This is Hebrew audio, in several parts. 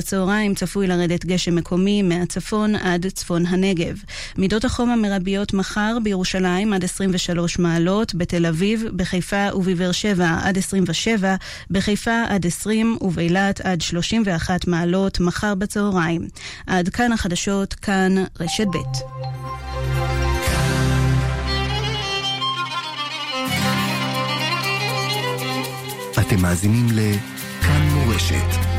בצהריים צפוי לרדת גשם מקומי מהצפון עד צפון הנגב. מידות החום המרביות מחר בירושלים עד 23 מעלות, בתל אביב, בחיפה ובבאר שבע עד 27, בחיפה עד 20 ובאילת עד 31 מעלות מחר בצהריים. עד כאן החדשות, כאן רשת ב'. אתם מאזינים לכאן מורשת.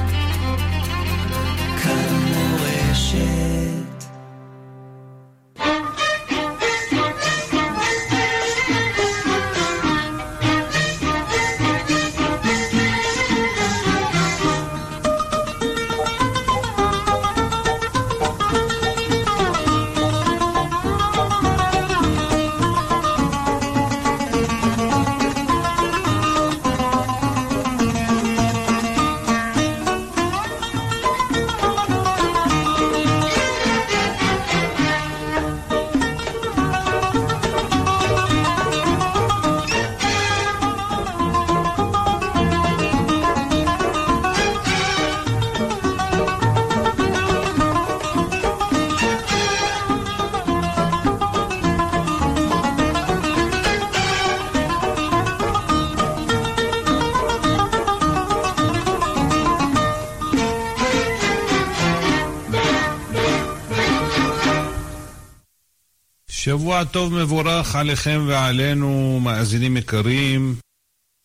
טוב מבורך עליכם ועלינו, מאזינים יקרים.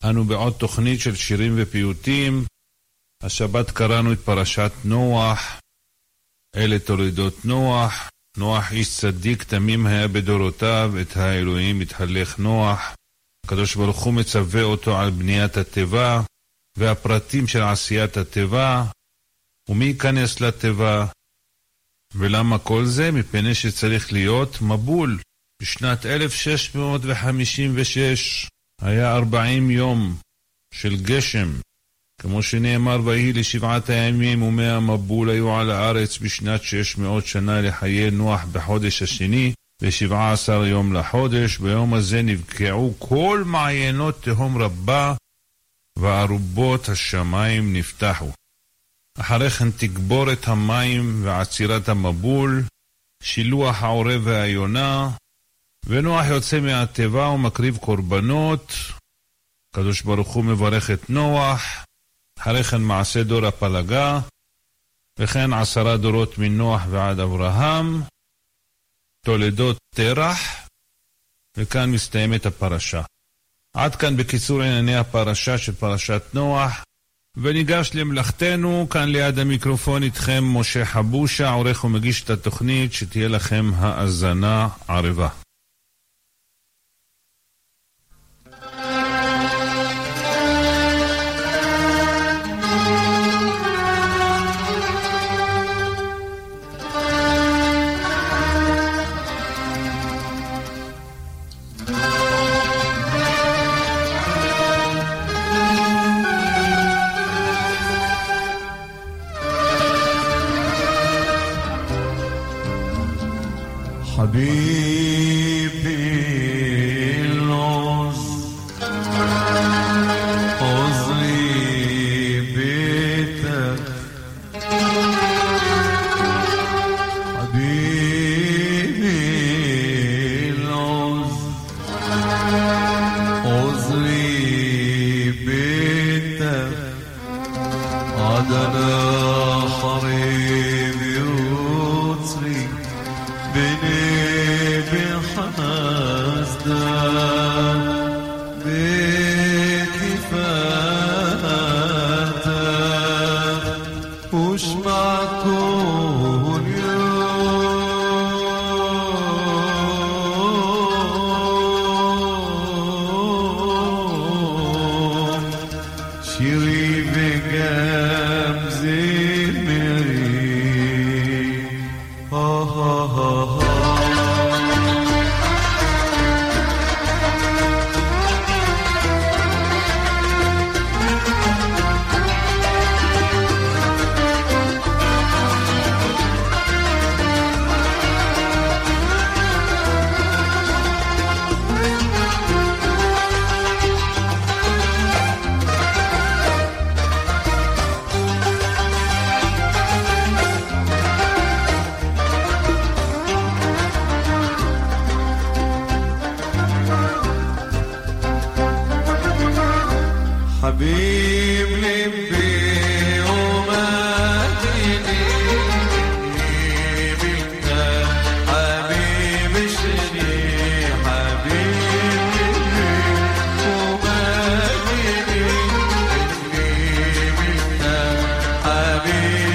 אנו בעוד תוכנית של שירים ופיוטים. השבת קראנו את פרשת נוח. אלה תולדות נוח. נוח איש צדיק תמים היה בדורותיו, את האלוהים התהלך נוח. הקדוש ברוך הוא מצווה אותו על בניית התיבה, והפרטים של עשיית התיבה, ומי ייכנס לתיבה, ולמה כל זה? מפני שצריך להיות מבול. בשנת 1656 היה 40 יום של גשם, כמו שנאמר, ויהי לשבעת הימים ומאה מבול היו על הארץ בשנת 600 שנה לחיי נוח בחודש השני, ושבעה עשר יום לחודש, ביום הזה נבקעו כל מעיינות תהום רבה, וארובות השמיים נפתחו. אחרי כן תגבור את המים ועצירת המבול, שילוח העורב והיונה, ונוח יוצא מהתיבה ומקריב קורבנות. הקדוש ברוך הוא מברך את נוח, אחרי כן מעשה דור הפלגה, וכן עשרה דורות מנוח ועד אברהם, תולדות תרח, וכאן מסתיימת הפרשה. עד כאן בקיצור ענייני הפרשה של פרשת נוח. וניגש למלאכתנו, כאן ליד המיקרופון איתכם משה חבושה, עורך ומגיש את התוכנית, שתהיה לכם האזנה ערבה.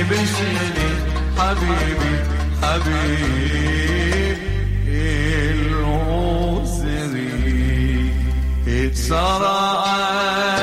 حبيبي حبيبي حبيب العذري اتسرعت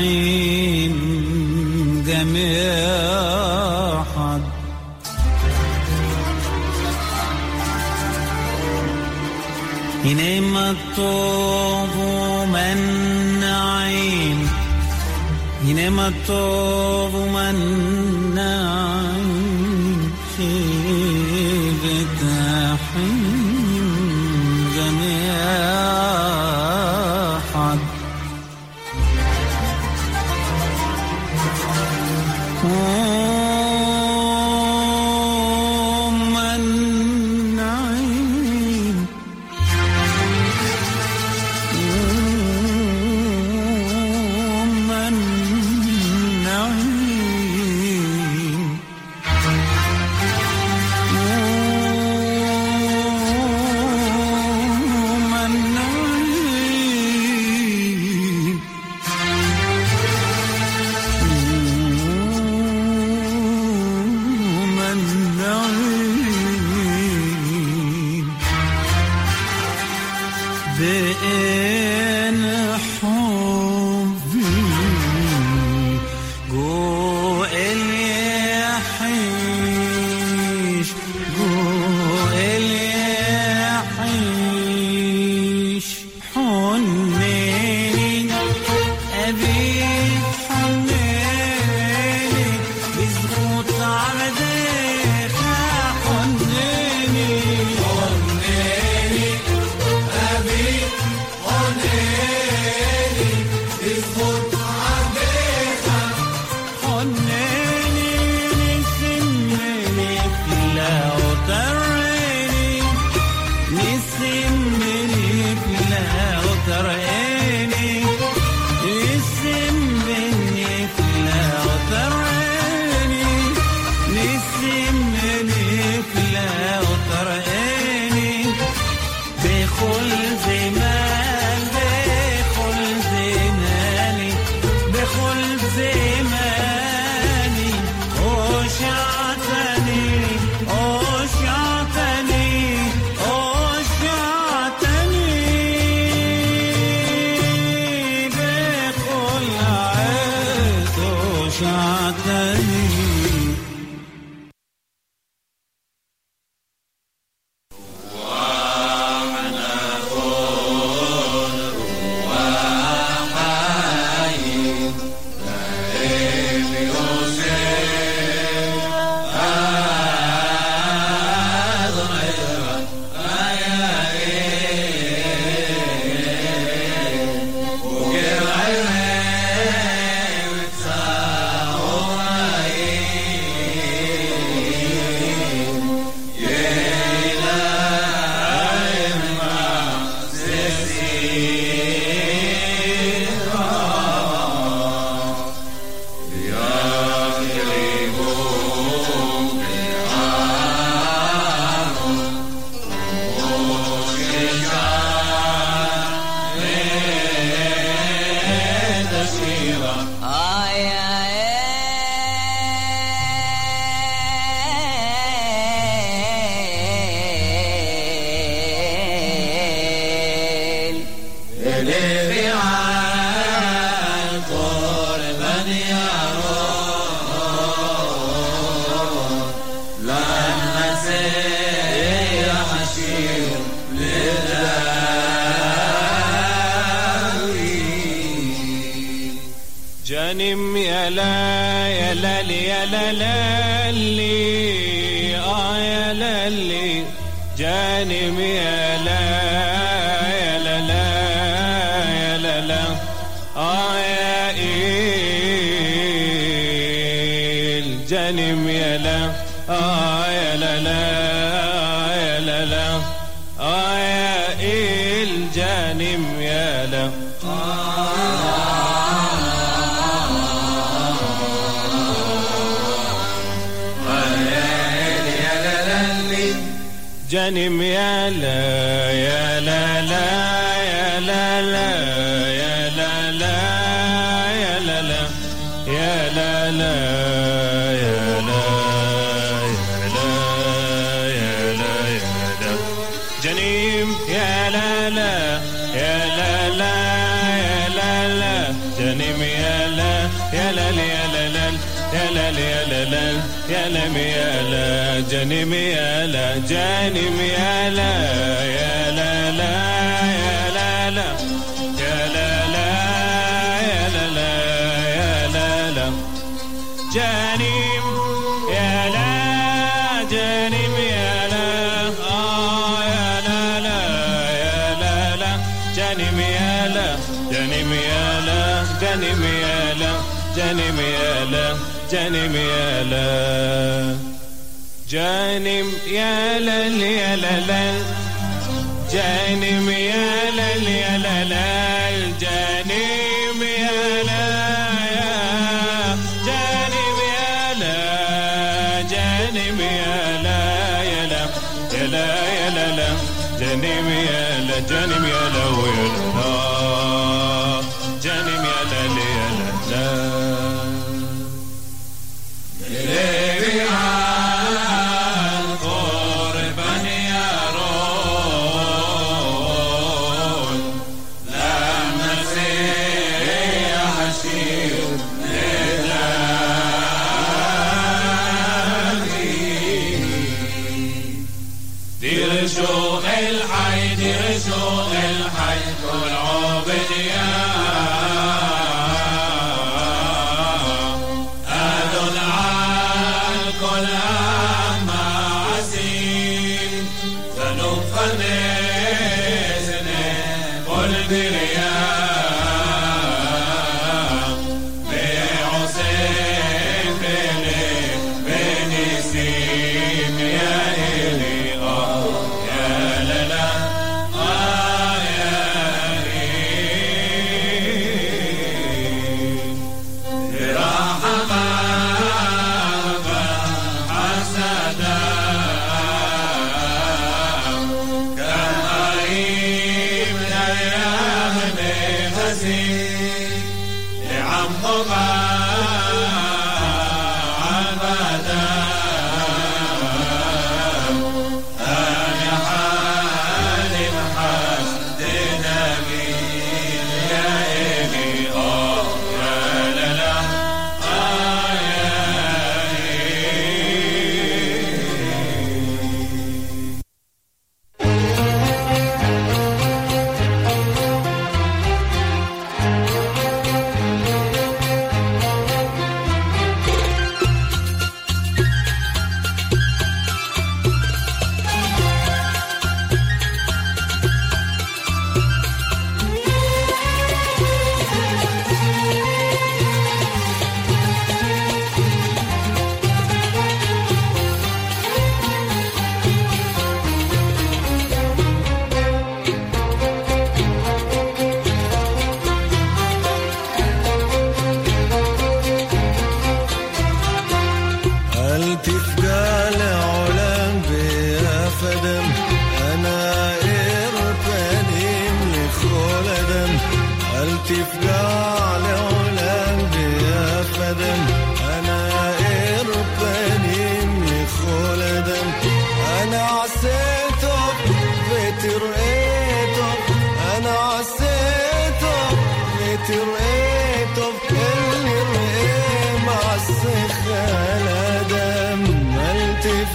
حين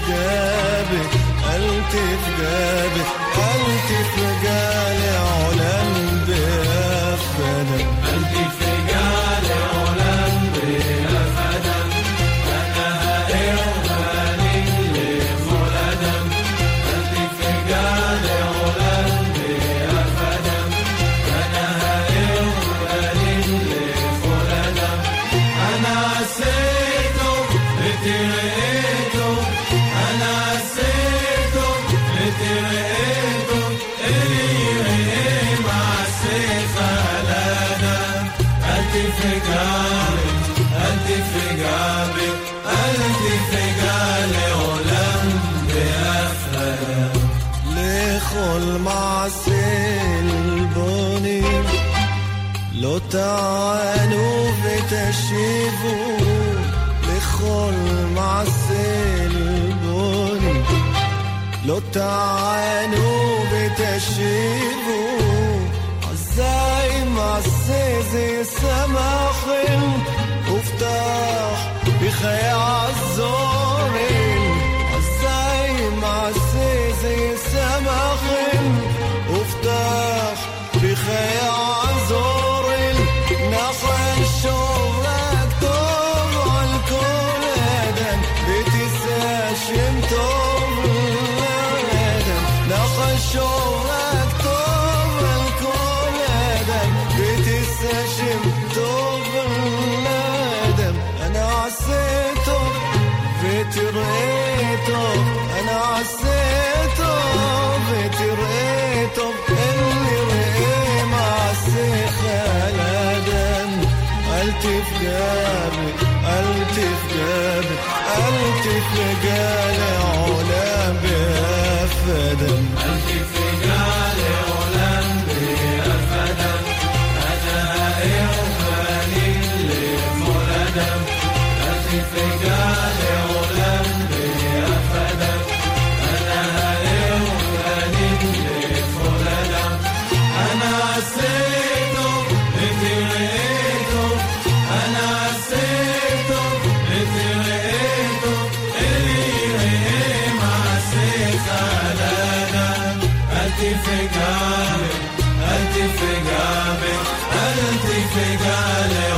في جابك قلت في جابك قلت في مجالي علام תענו ותשיבו לכל מעשה עלבון. לא תענו ותשיבו, אזי מעשה זה ישמחם, ובטח בחיי في جابي قلت في جابي قلت في جالي علا Africa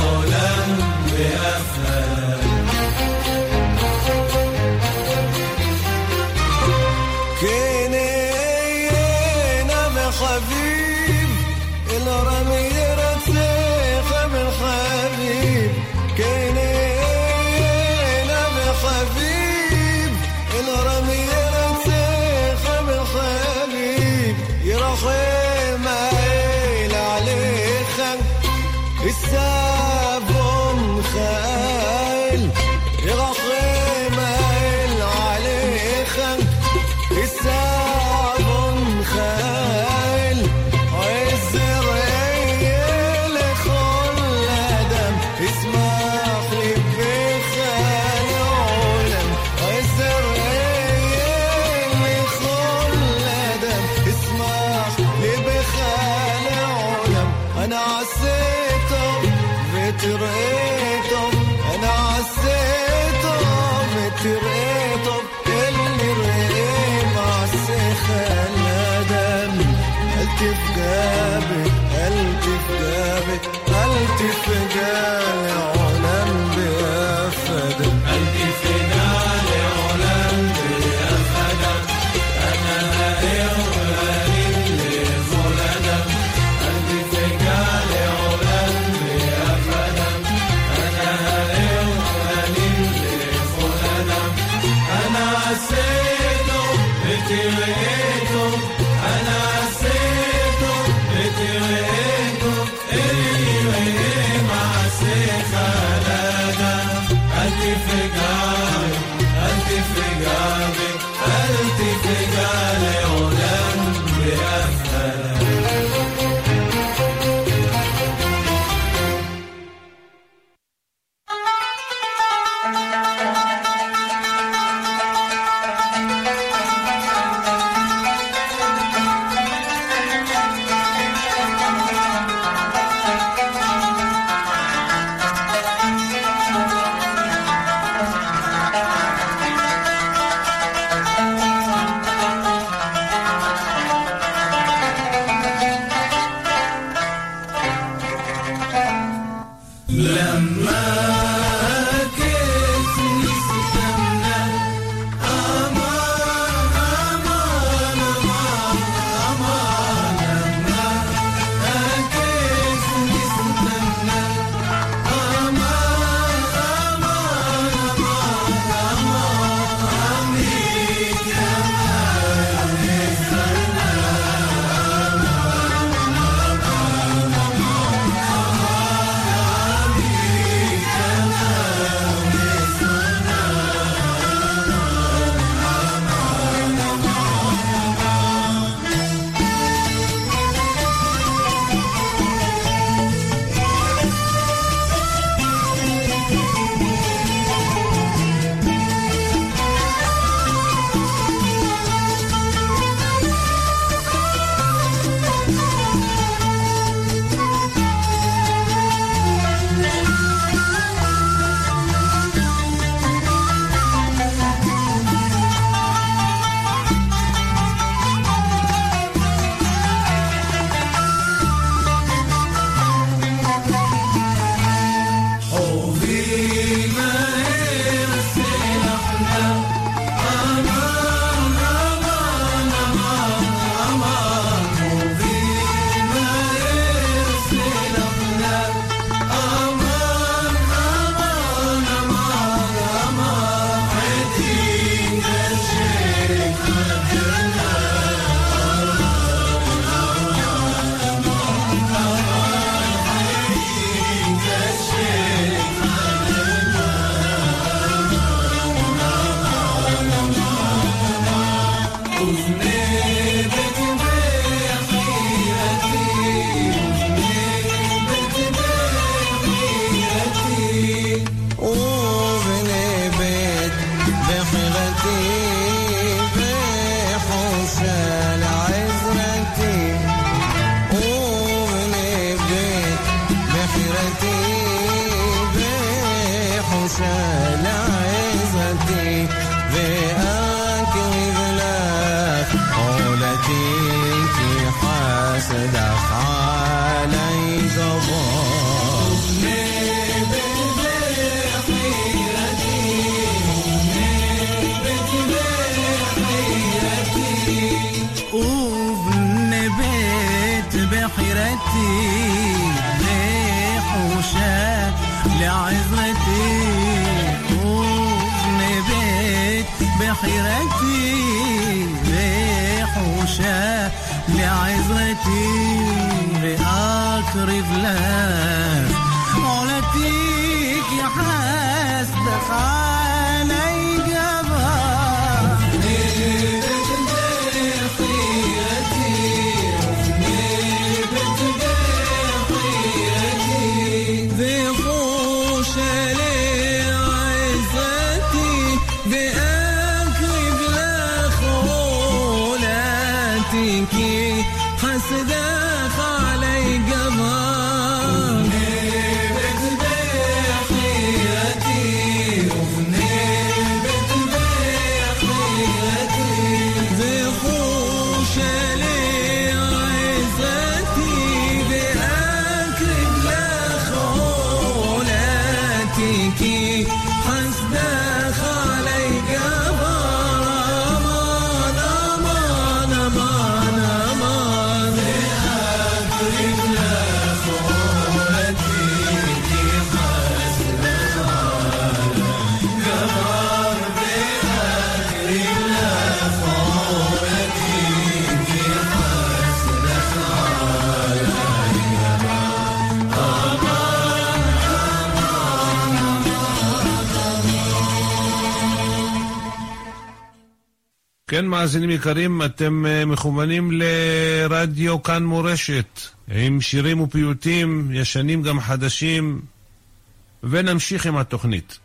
כן, מאזינים יקרים, אתם אה, מכוונים לרדיו כאן מורשת, עם שירים ופיוטים, ישנים גם חדשים, ונמשיך עם התוכנית.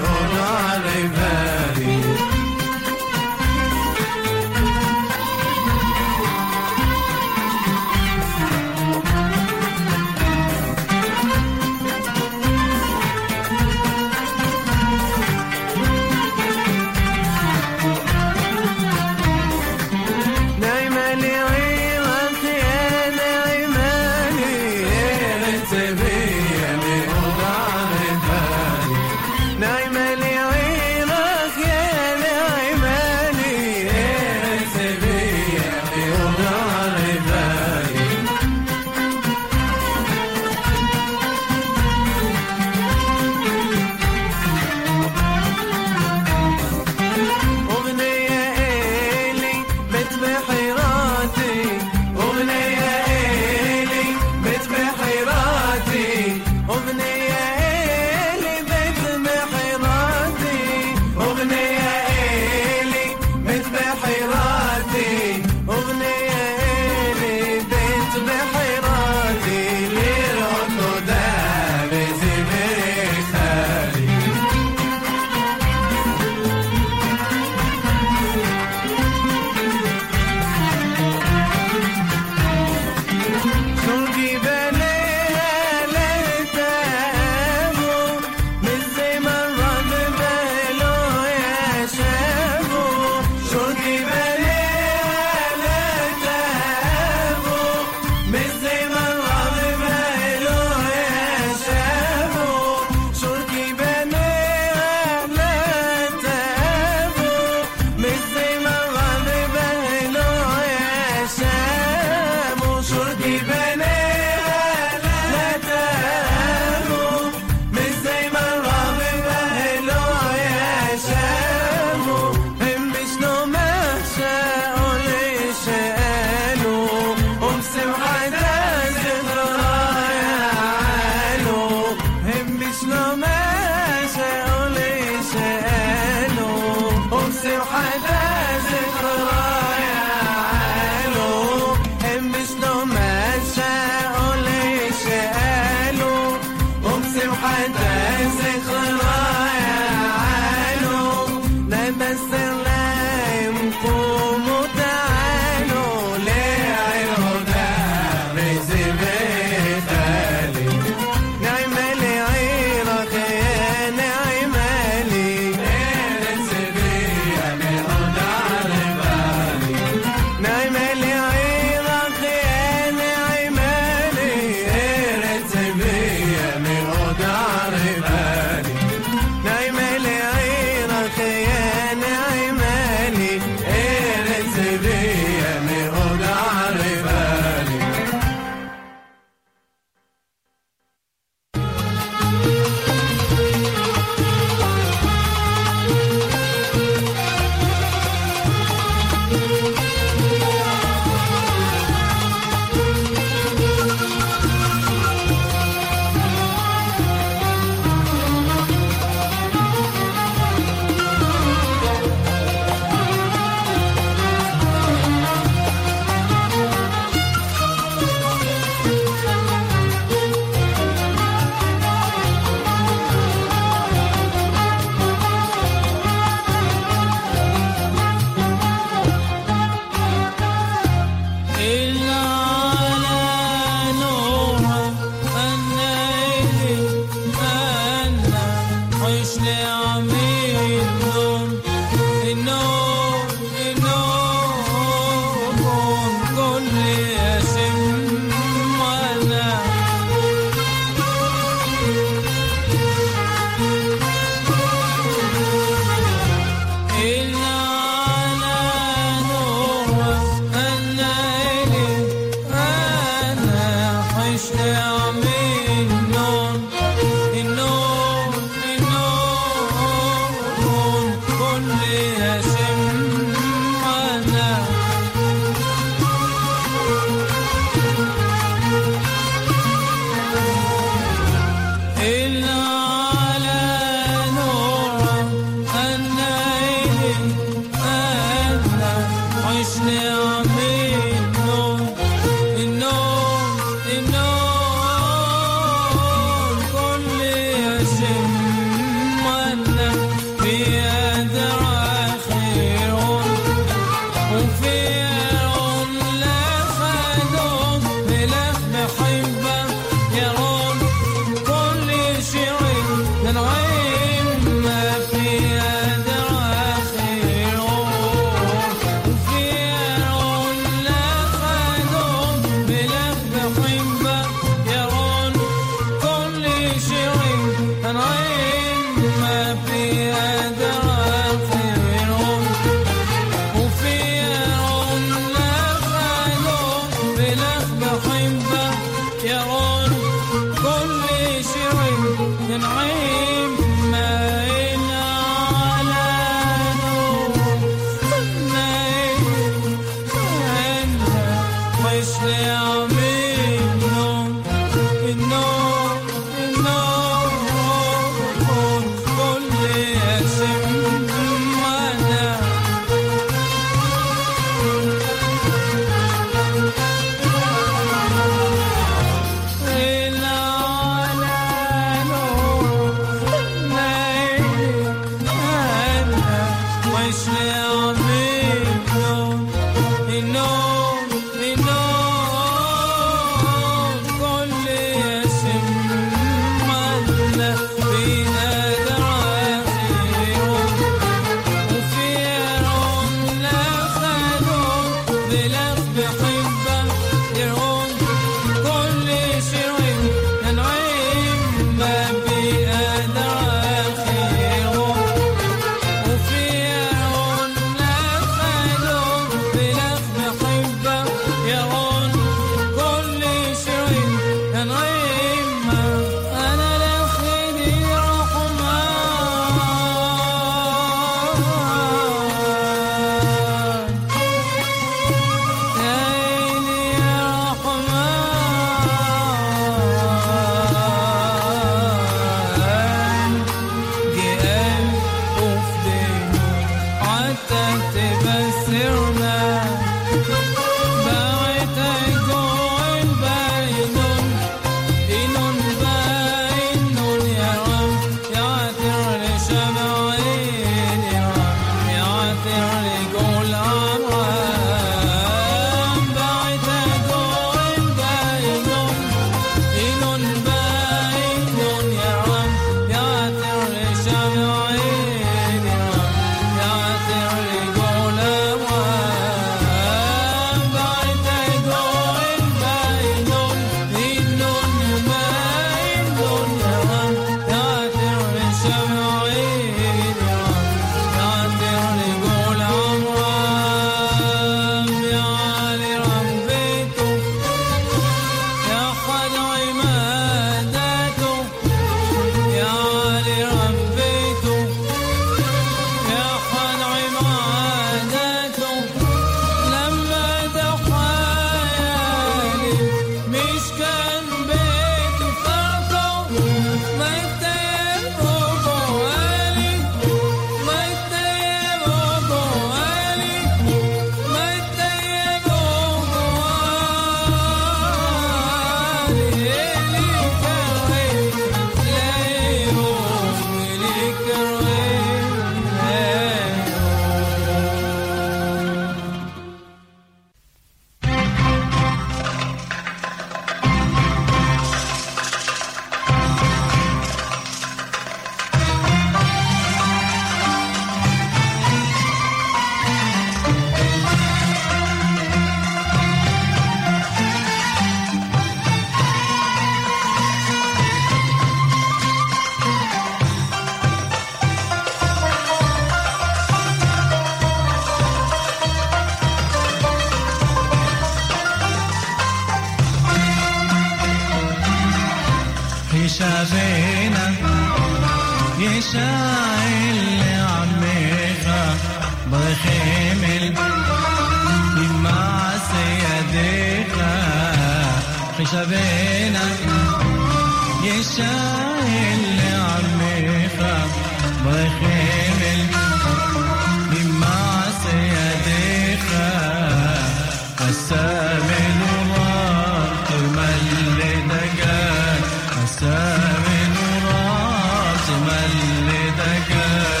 good.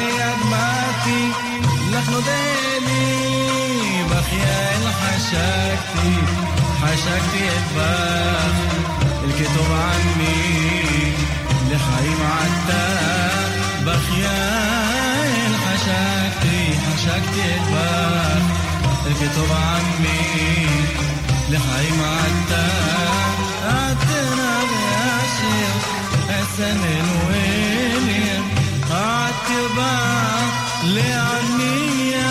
بدمعتي لحن ديلي بخيال حشاكتي حشاكتي البخ الكتب عني لحريم عتا بخيال حشاكتي حشاكتي البخ الكتب عني لحريم عتا عتنا غاشر حسن الويليام عاتبا لعنيا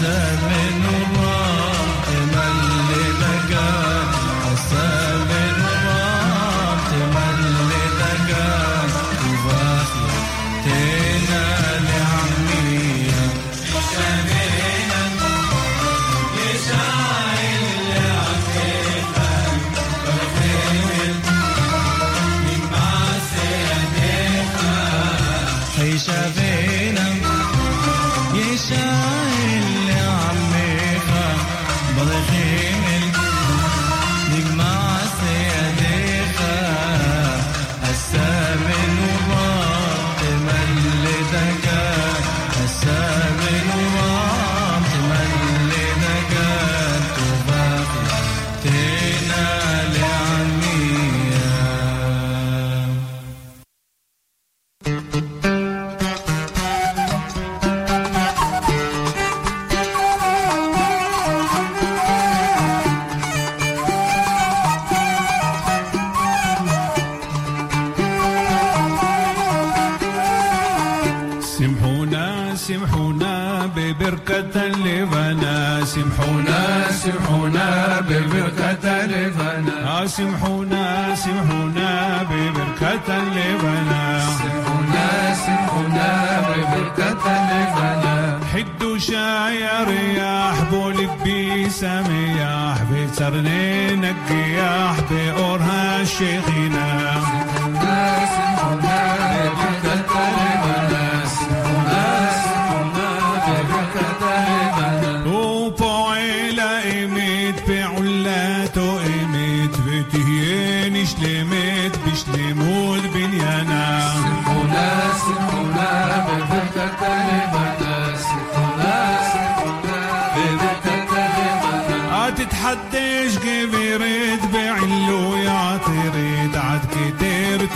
سلام Seven. سمحونا سمحونا ببركة لبنا. سمحونا سمحونا ببركة لبنا. حدوا شاي رياح بولك بي سمياح بترني نقياح بأورها الشيخينا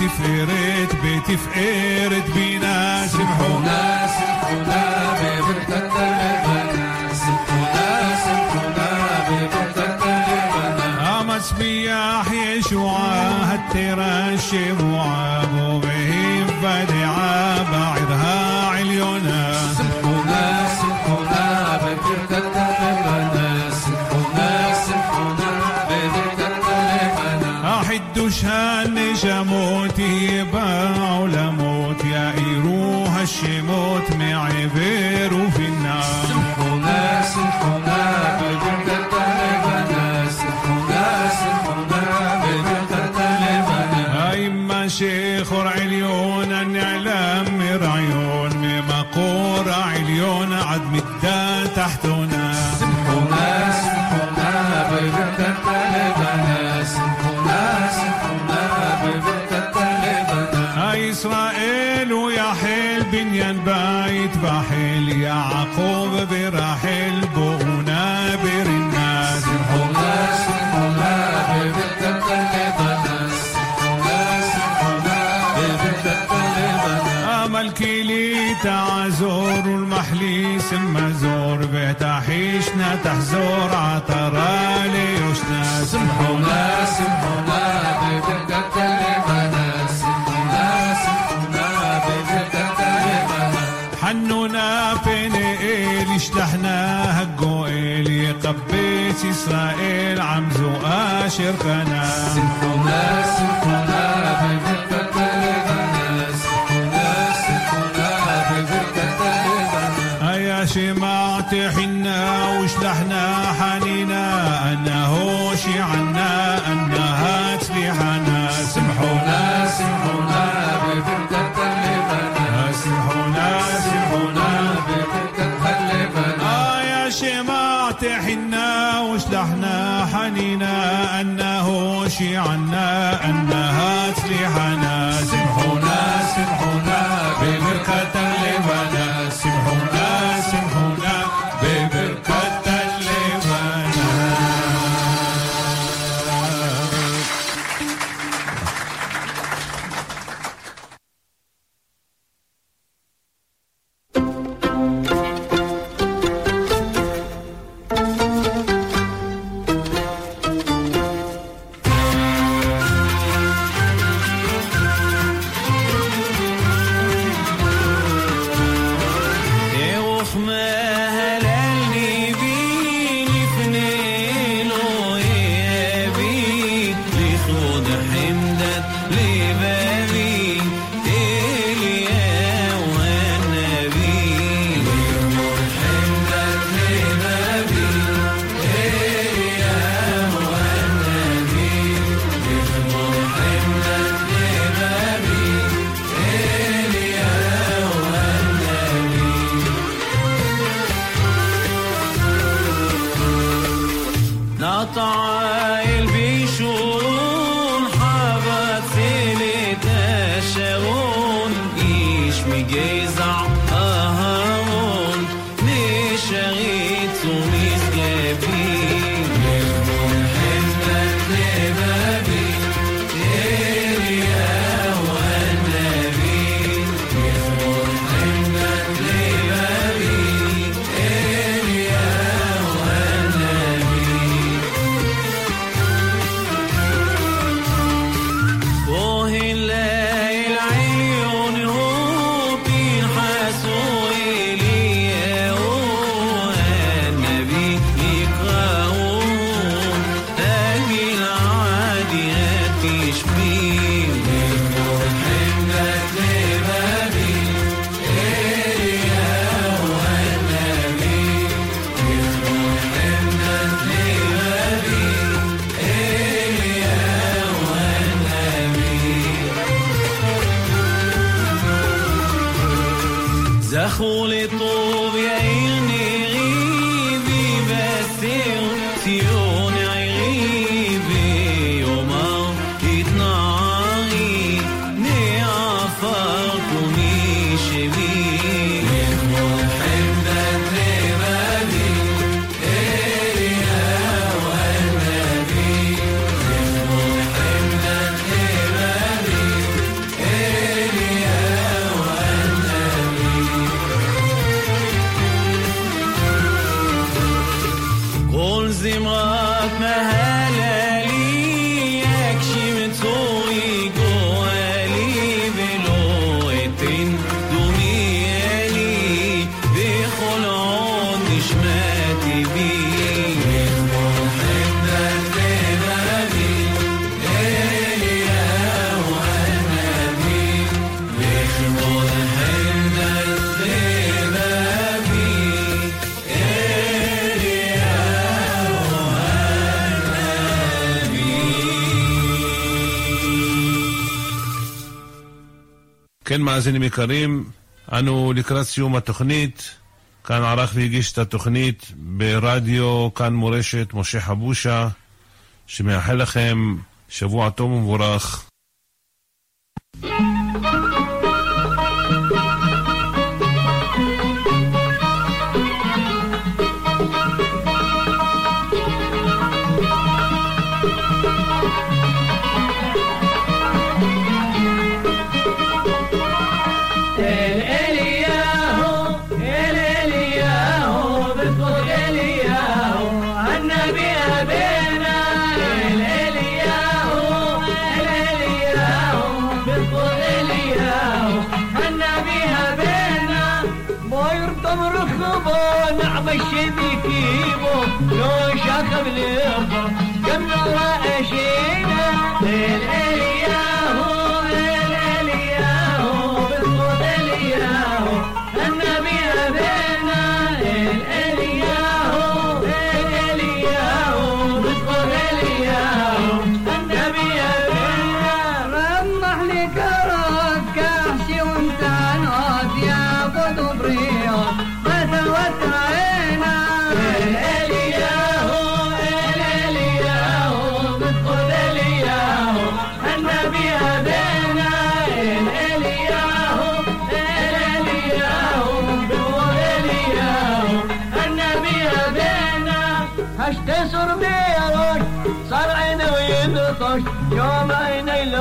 بيتي فقرت بيتي فقرت بينا. سمحونا سمحونا ببرتنا لبنا سمحونا سمحونا ببرتنا لبنا أمس بياح يشوع هالتراش يتبحل يعقوب برحل بونا بر الناس سمحونا سمحونا أمل كلي تعزور بتحيشنا تحزور عطرالي وشنا سمحونا سمحونا ابونا بين ايل شلحنا هالجوئيل يقبيت إسرائيل عمزو اشر كنا سمحونا سمحونا شمعت حنا وشلحنا حنينا أنه شيعنا. عنا أن כן, מאזינים יקרים, אנו לקראת סיום התוכנית. כאן ערך והגיש את התוכנית ברדיו, כאן מורשת, משה חבושה, שמאחל לכם שבוע טוב ומבורך. אל كم نرى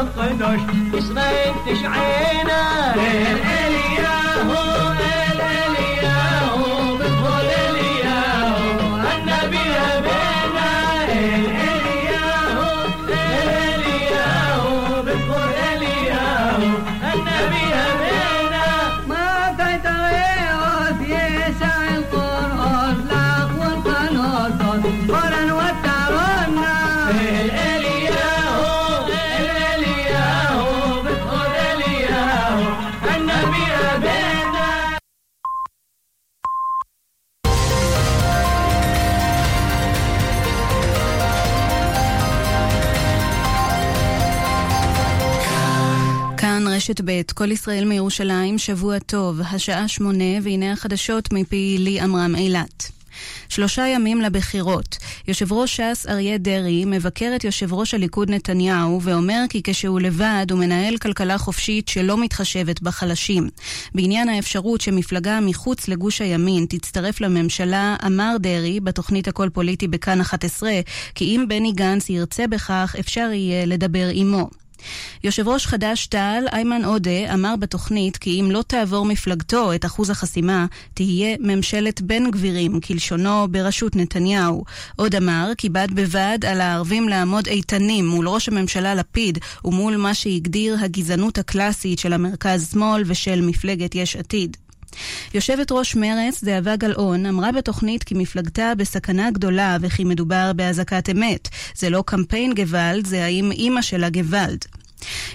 القدش يسرد عينه الالياهو الالياهو רשת ב', כל ישראל מירושלים, שבוע טוב, השעה שמונה, והנה החדשות מפי לי עמרם אילת. שלושה ימים לבחירות. יושב ראש ש"ס אריה דרעי מבקר את יושב ראש הליכוד נתניהו ואומר כי כשהוא לבד הוא מנהל כלכלה חופשית שלא מתחשבת בחלשים. בעניין האפשרות שמפלגה מחוץ לגוש הימין תצטרף לממשלה, אמר דרעי בתוכנית הכל פוליטי בכאן 11 כי אם בני גנץ ירצה בכך אפשר יהיה לדבר עמו. יושב ראש חד"ש-תע"ל, איימן עודה, אמר בתוכנית כי אם לא תעבור מפלגתו את אחוז החסימה, תהיה ממשלת בן גבירים, כלשונו בראשות נתניהו. עוד אמר כי בד בבד על הערבים לעמוד איתנים מול ראש הממשלה לפיד ומול מה שהגדיר הגזענות הקלאסית של המרכז-שמאל ושל מפלגת יש עתיד. יושבת ראש מרצ, זהבה גלאון, אמרה בתוכנית כי מפלגתה בסכנה גדולה וכי מדובר באזעקת אמת. זה לא קמפיין גוואלד, זה האם אימא שלה גוואלד.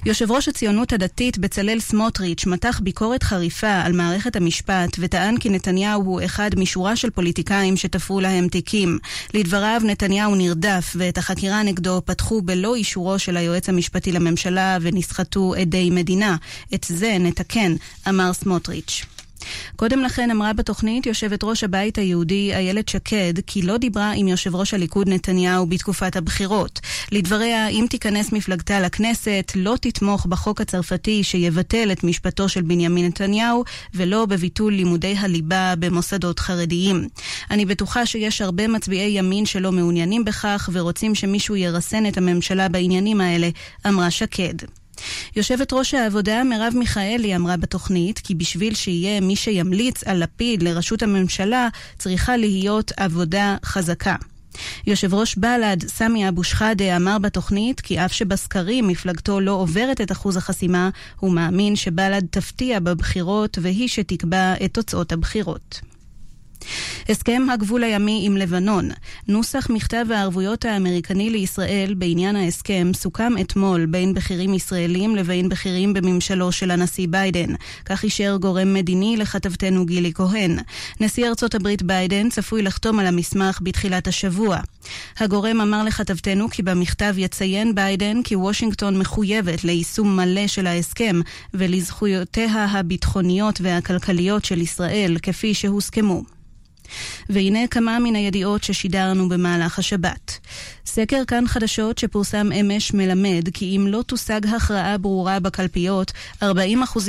יושב ראש הציונות הדתית בצלאל סמוטריץ' מתח ביקורת חריפה על מערכת המשפט וטען כי נתניהו הוא אחד משורה של פוליטיקאים שתפרו להם תיקים. לדבריו נתניהו נרדף ואת החקירה נגדו פתחו בלא אישורו של היועץ המשפטי לממשלה ונסחטו עדי מדינה. את זה נתקן, אמר סמוטריץ'. קודם לכן אמרה בתוכנית יושבת ראש הבית היהודי איילת שקד כי לא דיברה עם יושב ראש הליכוד נתניהו בתקופת הבחירות. לדבריה, אם תיכנס מפלגתה לכנסת, לא תתמוך בחוק הצרפתי שיבטל את משפטו של בנימין נתניהו ולא בביטול לימודי הליבה במוסדות חרדיים. אני בטוחה שיש הרבה מצביעי ימין שלא מעוניינים בכך ורוצים שמישהו ירסן את הממשלה בעניינים האלה, אמרה שקד. יושבת ראש העבודה מרב מיכאלי אמרה בתוכנית כי בשביל שיהיה מי שימליץ על לפיד לראשות הממשלה צריכה להיות עבודה חזקה. יושב ראש בל"ד, סמי אבו שחאדה, אמר בתוכנית כי אף שבסקרים מפלגתו לא עוברת את אחוז החסימה, הוא מאמין שבל"ד תפתיע בבחירות והיא שתקבע את תוצאות הבחירות. הסכם הגבול הימי עם לבנון. נוסח מכתב הערבויות האמריקני לישראל בעניין ההסכם סוכם אתמול בין בכירים ישראלים לבין בכירים בממשלו של הנשיא ביידן. כך אישר גורם מדיני לכתבתנו גילי כהן. נשיא ארצות הברית ביידן צפוי לחתום על המסמך בתחילת השבוע. הגורם אמר לכתבתנו כי במכתב יציין ביידן כי וושינגטון מחויבת ליישום מלא של ההסכם ולזכויותיה הביטחוניות והכלכליות של ישראל כפי שהוסכמו. והנה כמה מן הידיעות ששידרנו במהלך השבת. סקר כאן חדשות שפורסם אמש מלמד כי אם לא תושג הכרעה ברורה בקלפיות, 40%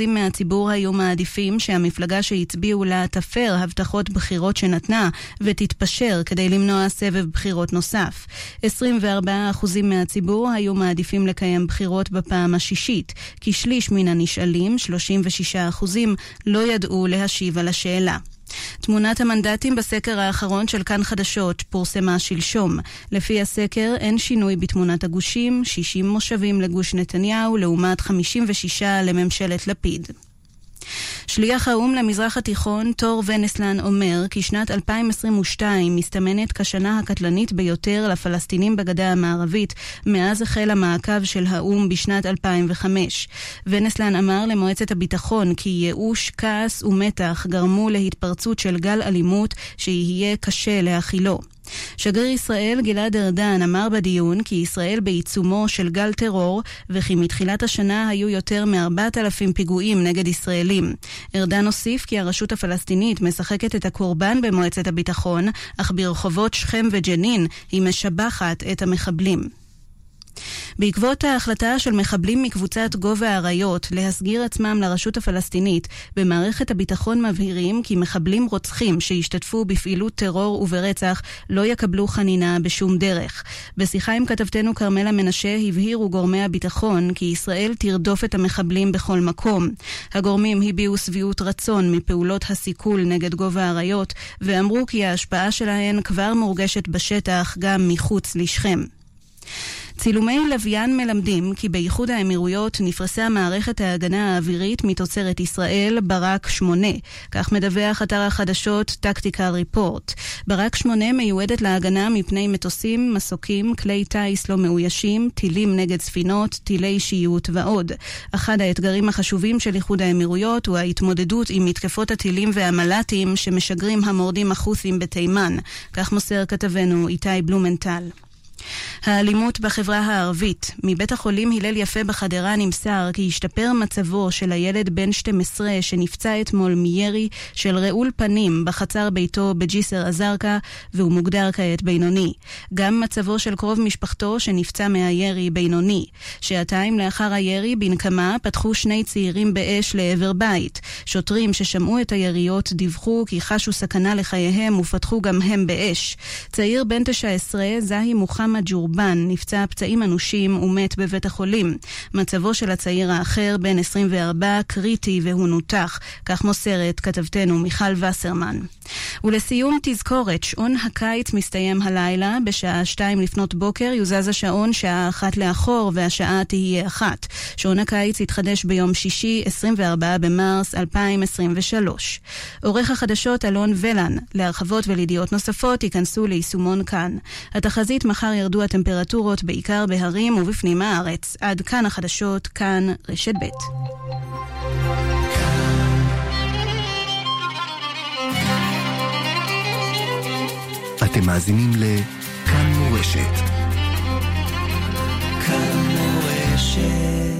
מהציבור היו מעדיפים שהמפלגה שהצביעו לה תפר הבטחות בחירות שנתנה ותתפשר כדי למנוע סבב בחירות נוסף. 24% מהציבור היו מעדיפים לקיים בחירות בפעם השישית, כשליש מן הנשאלים, 36%, לא ידעו להשיב על השאלה. תמונת המנדטים בסקר האחרון של כאן חדשות פורסמה שלשום. לפי הסקר אין שינוי בתמונת הגושים, 60 מושבים לגוש נתניהו לעומת 56 לממשלת לפיד. שליח האו"ם למזרח התיכון, תור ונסלן, אומר כי שנת 2022 מסתמנת כשנה הקטלנית ביותר לפלסטינים בגדה המערבית מאז החל המעקב של האו"ם בשנת 2005. ונסלן אמר למועצת הביטחון כי ייאוש, כעס ומתח גרמו להתפרצות של גל אלימות שיהיה קשה להכילו. שגריר ישראל גלעד ארדן אמר בדיון כי ישראל בעיצומו של גל טרור וכי מתחילת השנה היו יותר מ-4,000 פיגועים נגד ישראלים. ארדן הוסיף כי הרשות הפלסטינית משחקת את הקורבן במועצת הביטחון, אך ברחובות שכם וג'נין היא משבחת את המחבלים. בעקבות ההחלטה של מחבלים מקבוצת גובה האריות להסגיר עצמם לרשות הפלסטינית, במערכת הביטחון מבהירים כי מחבלים רוצחים שהשתתפו בפעילות טרור וברצח לא יקבלו חנינה בשום דרך. בשיחה עם כתבתנו כרמלה מנשה הבהירו גורמי הביטחון כי ישראל תרדוף את המחבלים בכל מקום. הגורמים הביעו שביעות רצון מפעולות הסיכול נגד גובה האריות ואמרו כי ההשפעה שלהן כבר מורגשת בשטח גם מחוץ לשכם. צילומי לוויין מלמדים כי באיחוד האמירויות נפרסה מערכת ההגנה האווירית מתוצרת ישראל ברק 8. כך מדווח אתר החדשות טקטיקל ריפורט. ברק 8 מיועדת להגנה מפני מטוסים, מסוקים, כלי טיס לא מאוישים, טילים נגד ספינות, טילי שיוט ועוד. אחד האתגרים החשובים של איחוד האמירויות הוא ההתמודדות עם מתקפות הטילים והמל"טים שמשגרים המורדים החות'ים בתימן. כך מוסר כתבנו איתי בלומנטל. האלימות בחברה הערבית. מבית החולים הלל יפה בחדרה נמסר כי השתפר מצבו של הילד בן 12 שנפצע אתמול מירי של רעול פנים בחצר ביתו בג'יסר א-זרקא והוא מוגדר כעת בינוני. גם מצבו של קרוב משפחתו שנפצע מהירי בינוני. שעתיים לאחר הירי בנקמה פתחו שני צעירים באש לעבר בית. שוטרים ששמעו את היריות דיווחו כי חשו סכנה לחייהם ופתחו גם הם באש. צעיר בן 19, זהי מוחמד ג'ורבן, נפצע פצעים אנושים ומת בבית החולים. מצבו של הצעיר האחר, בן 24, קריטי והוא נותח, כך מוסרת כתבתנו מיכל וסרמן. ולסיום תזכורת, שעון הקיץ מסתיים הלילה, בשעה שתיים לפנות בוקר יוזז השעון שעה אחת לאחור והשעה תהיה אחת. שעון הקיץ יתחדש ביום שישי, 24 במרס 2023. עורך החדשות אלון ולן, להרחבות ולידיעות נוספות ייכנסו ליישומון כאן. התחזית מחר ירדו הטמפרטורות בעיקר בהרים ובפנים הארץ. עד כאן החדשות, כאן רשת ב'. אתם מאזינים לכאן מורשת. כאן מורשת.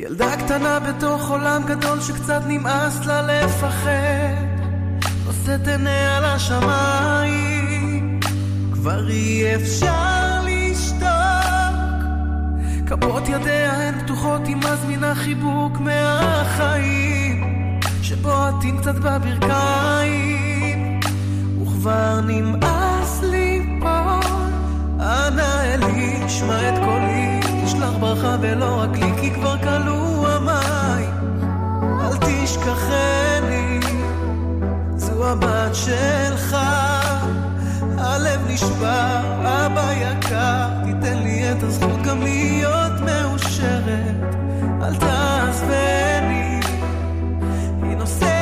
ילדה קטנה בתוך עולם גדול שקצת נמאס לה לפחד נושאת עיניה לשמיים כבר אי אפשר לשתוק. כפות ידיה הן פתוחות היא מזמינה חיבוק מהחיים. שבועטים קצת בברכיים. וכבר נמאס ליפול אנא אלי שמע את קולי? תשלח ברכה ולא רק לי כי כבר כלו המים אל תשכחני הבת שלך הלב נשבר, אבא יקר, תיתן לי את הזכות גם להיות מאושרת. אל תעזבני, היא נושאת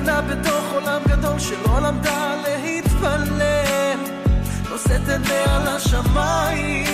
קטנה בתוך עולם גדול שלא למדה להתפלל נושאת עיניה לשמיים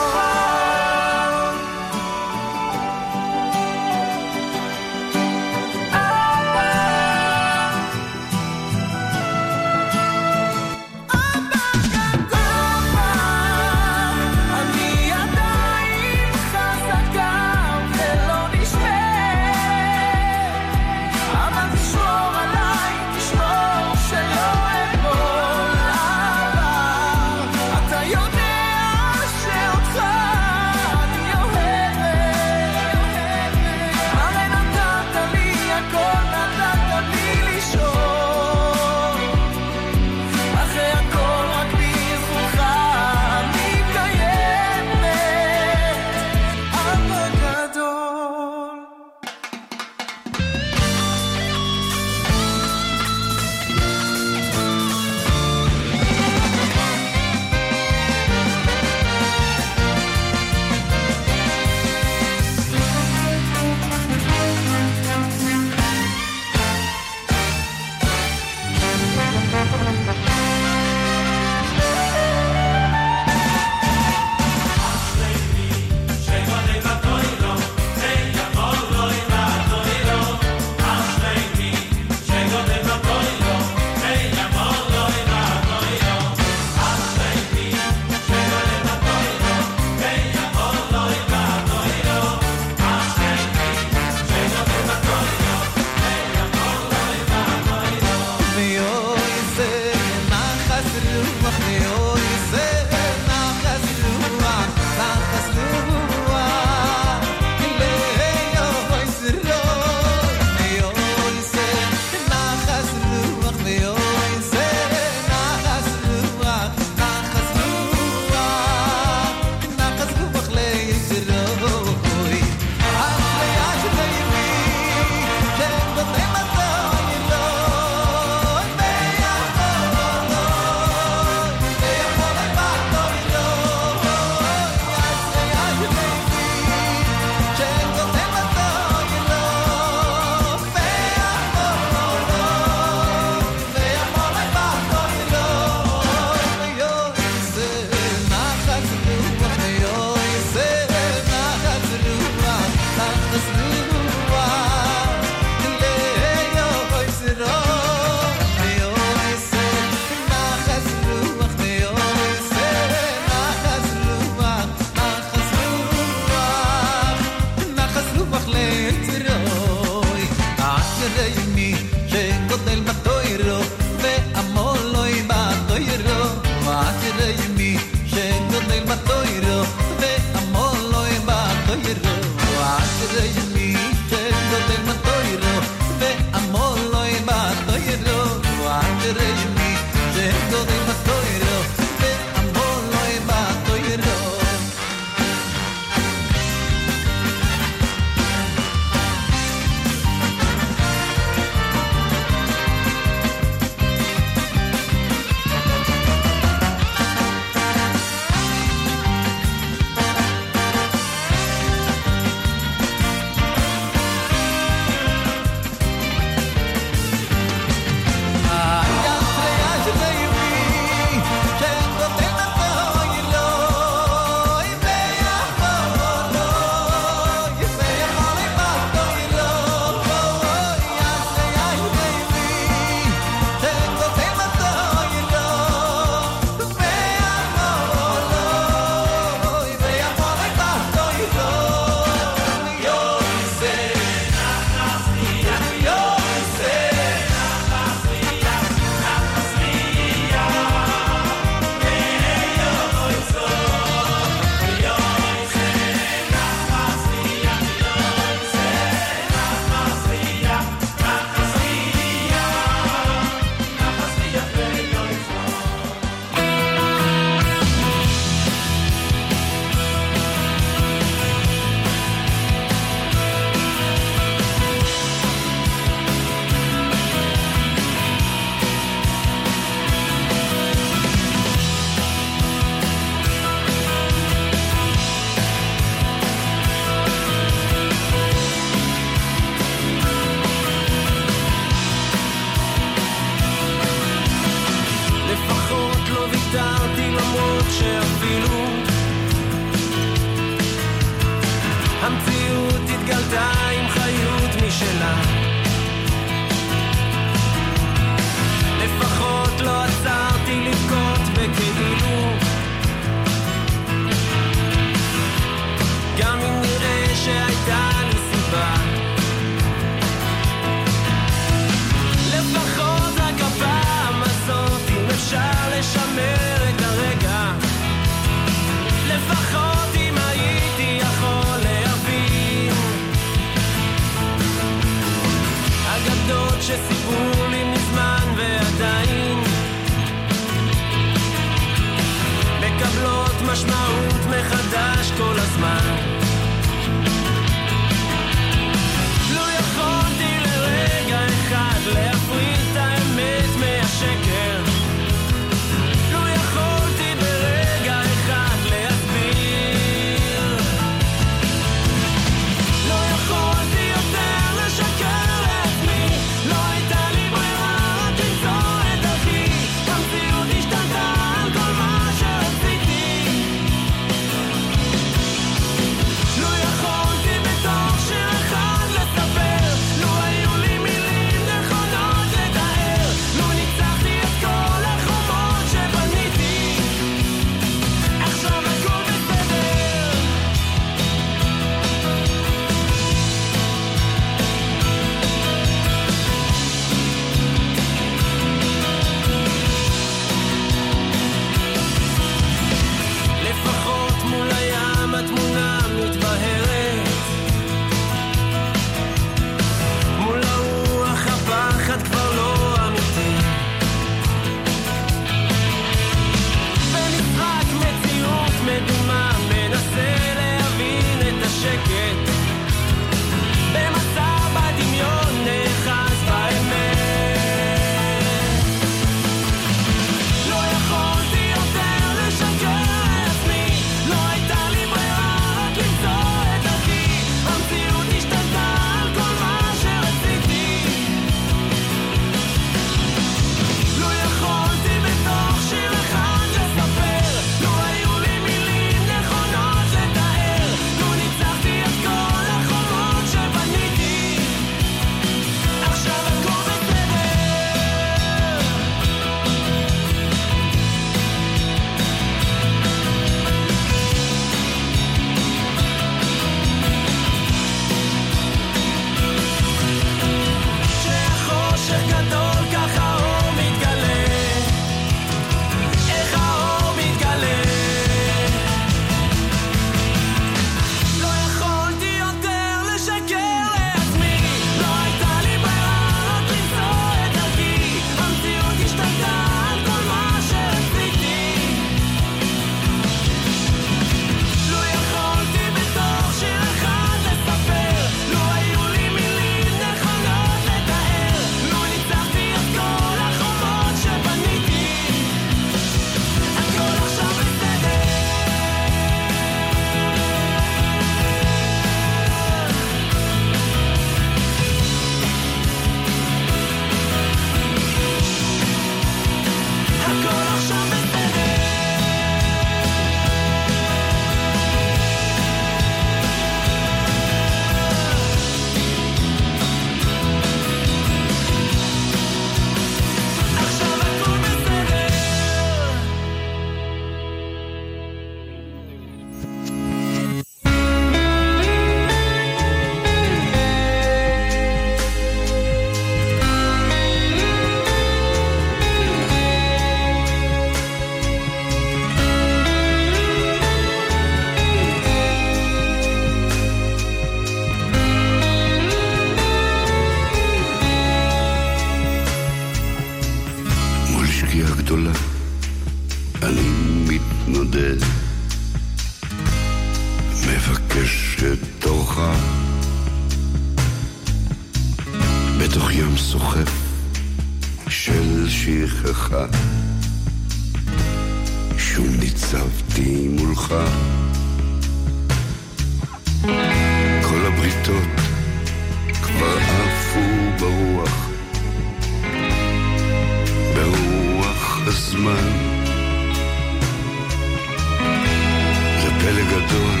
חלק גדול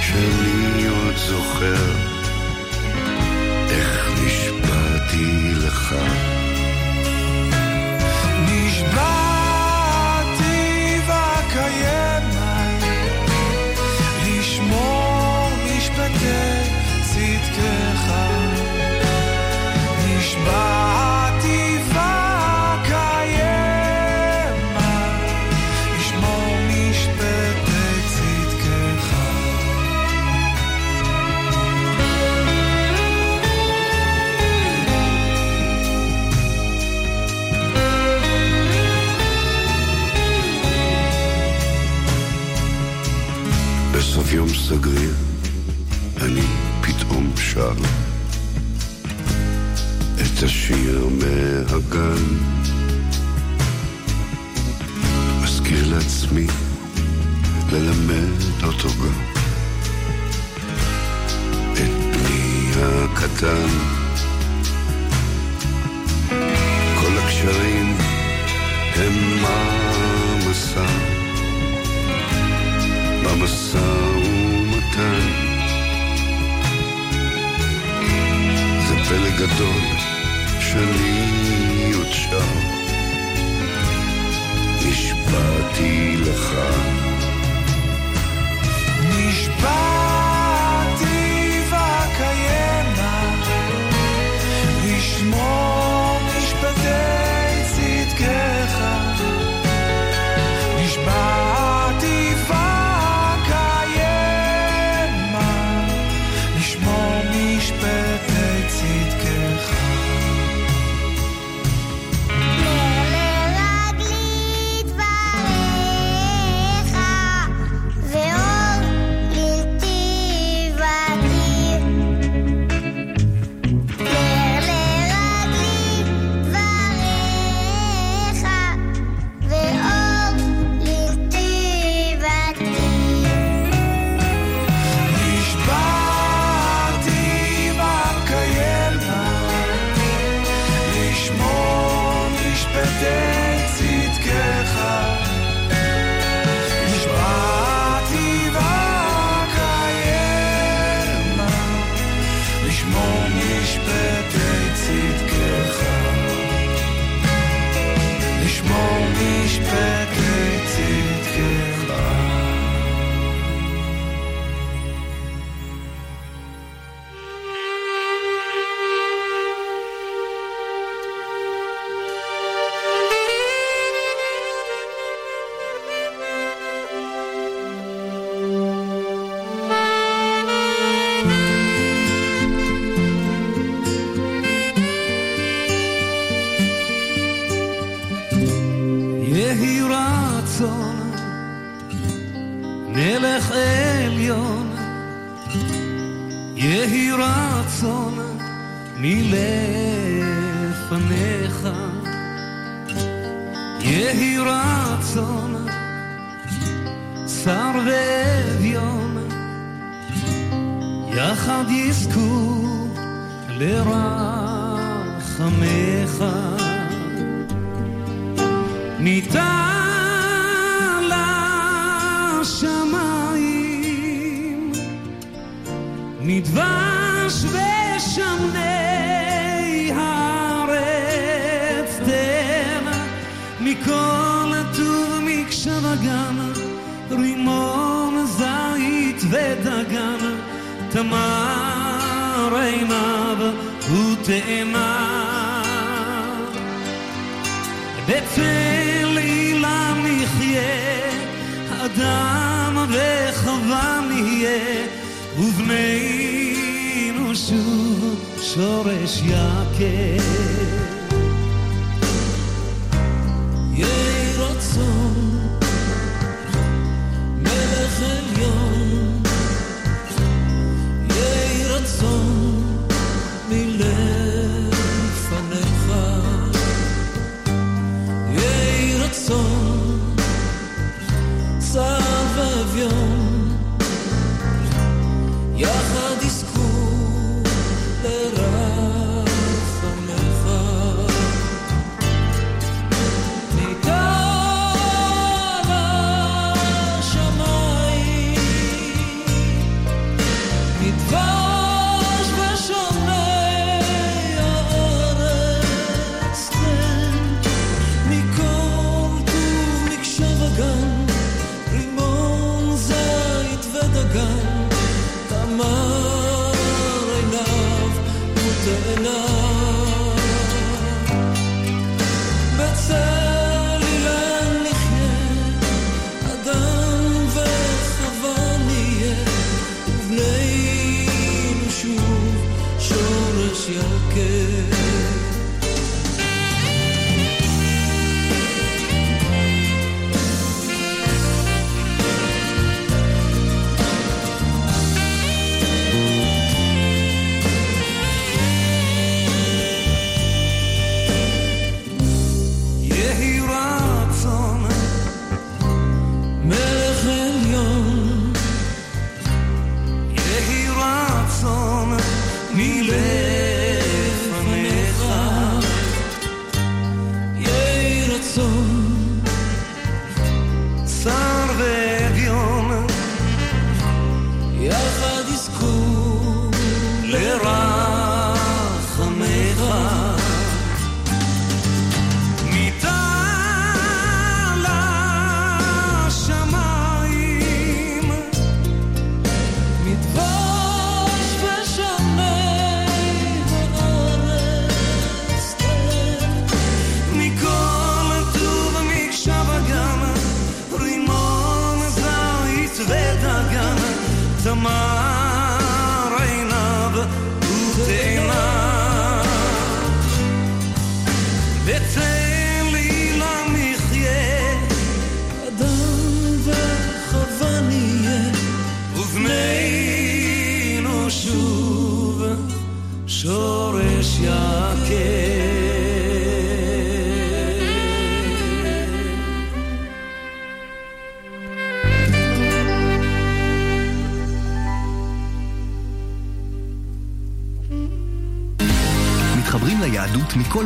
שאני עוד זוכר איך נשבעתי לך. סגריר, אני פתאום שר את השיר מהגן. מזכיר לעצמי ללמד אותו גם את בני הקטן. כל הקשרים הם מעמסה, במסע הוא הגדול שלי עוד שם נשבעתי לך. נשבעתי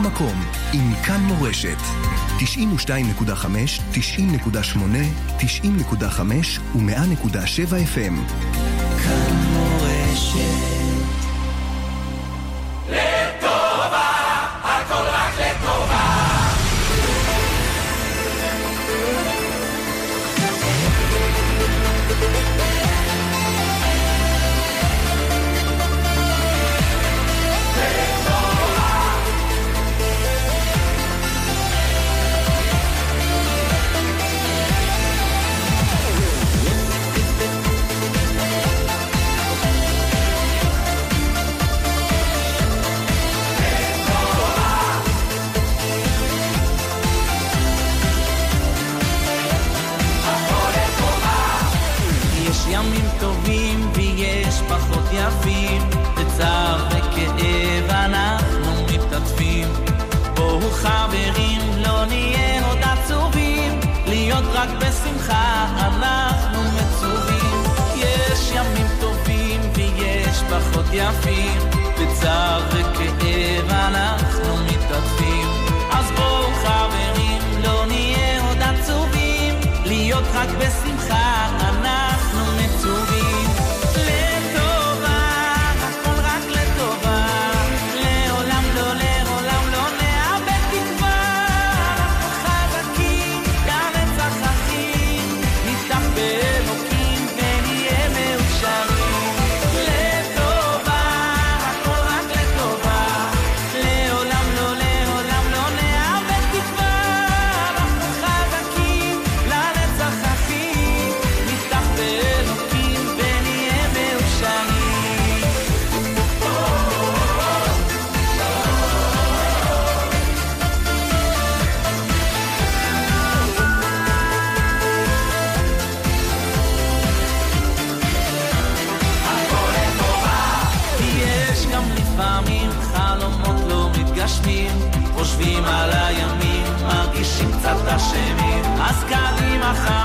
מקום, עם כאן מורשת. 92.5, 90.8, 90.5 ו-100.7 FM. לטובה, הכל רק לטובה. יפים, בצער וכאב אנחנו מתעטפים. אז בואו חברים, לא נהיה עוד עצובים, להיות רק בשמחה. Racha.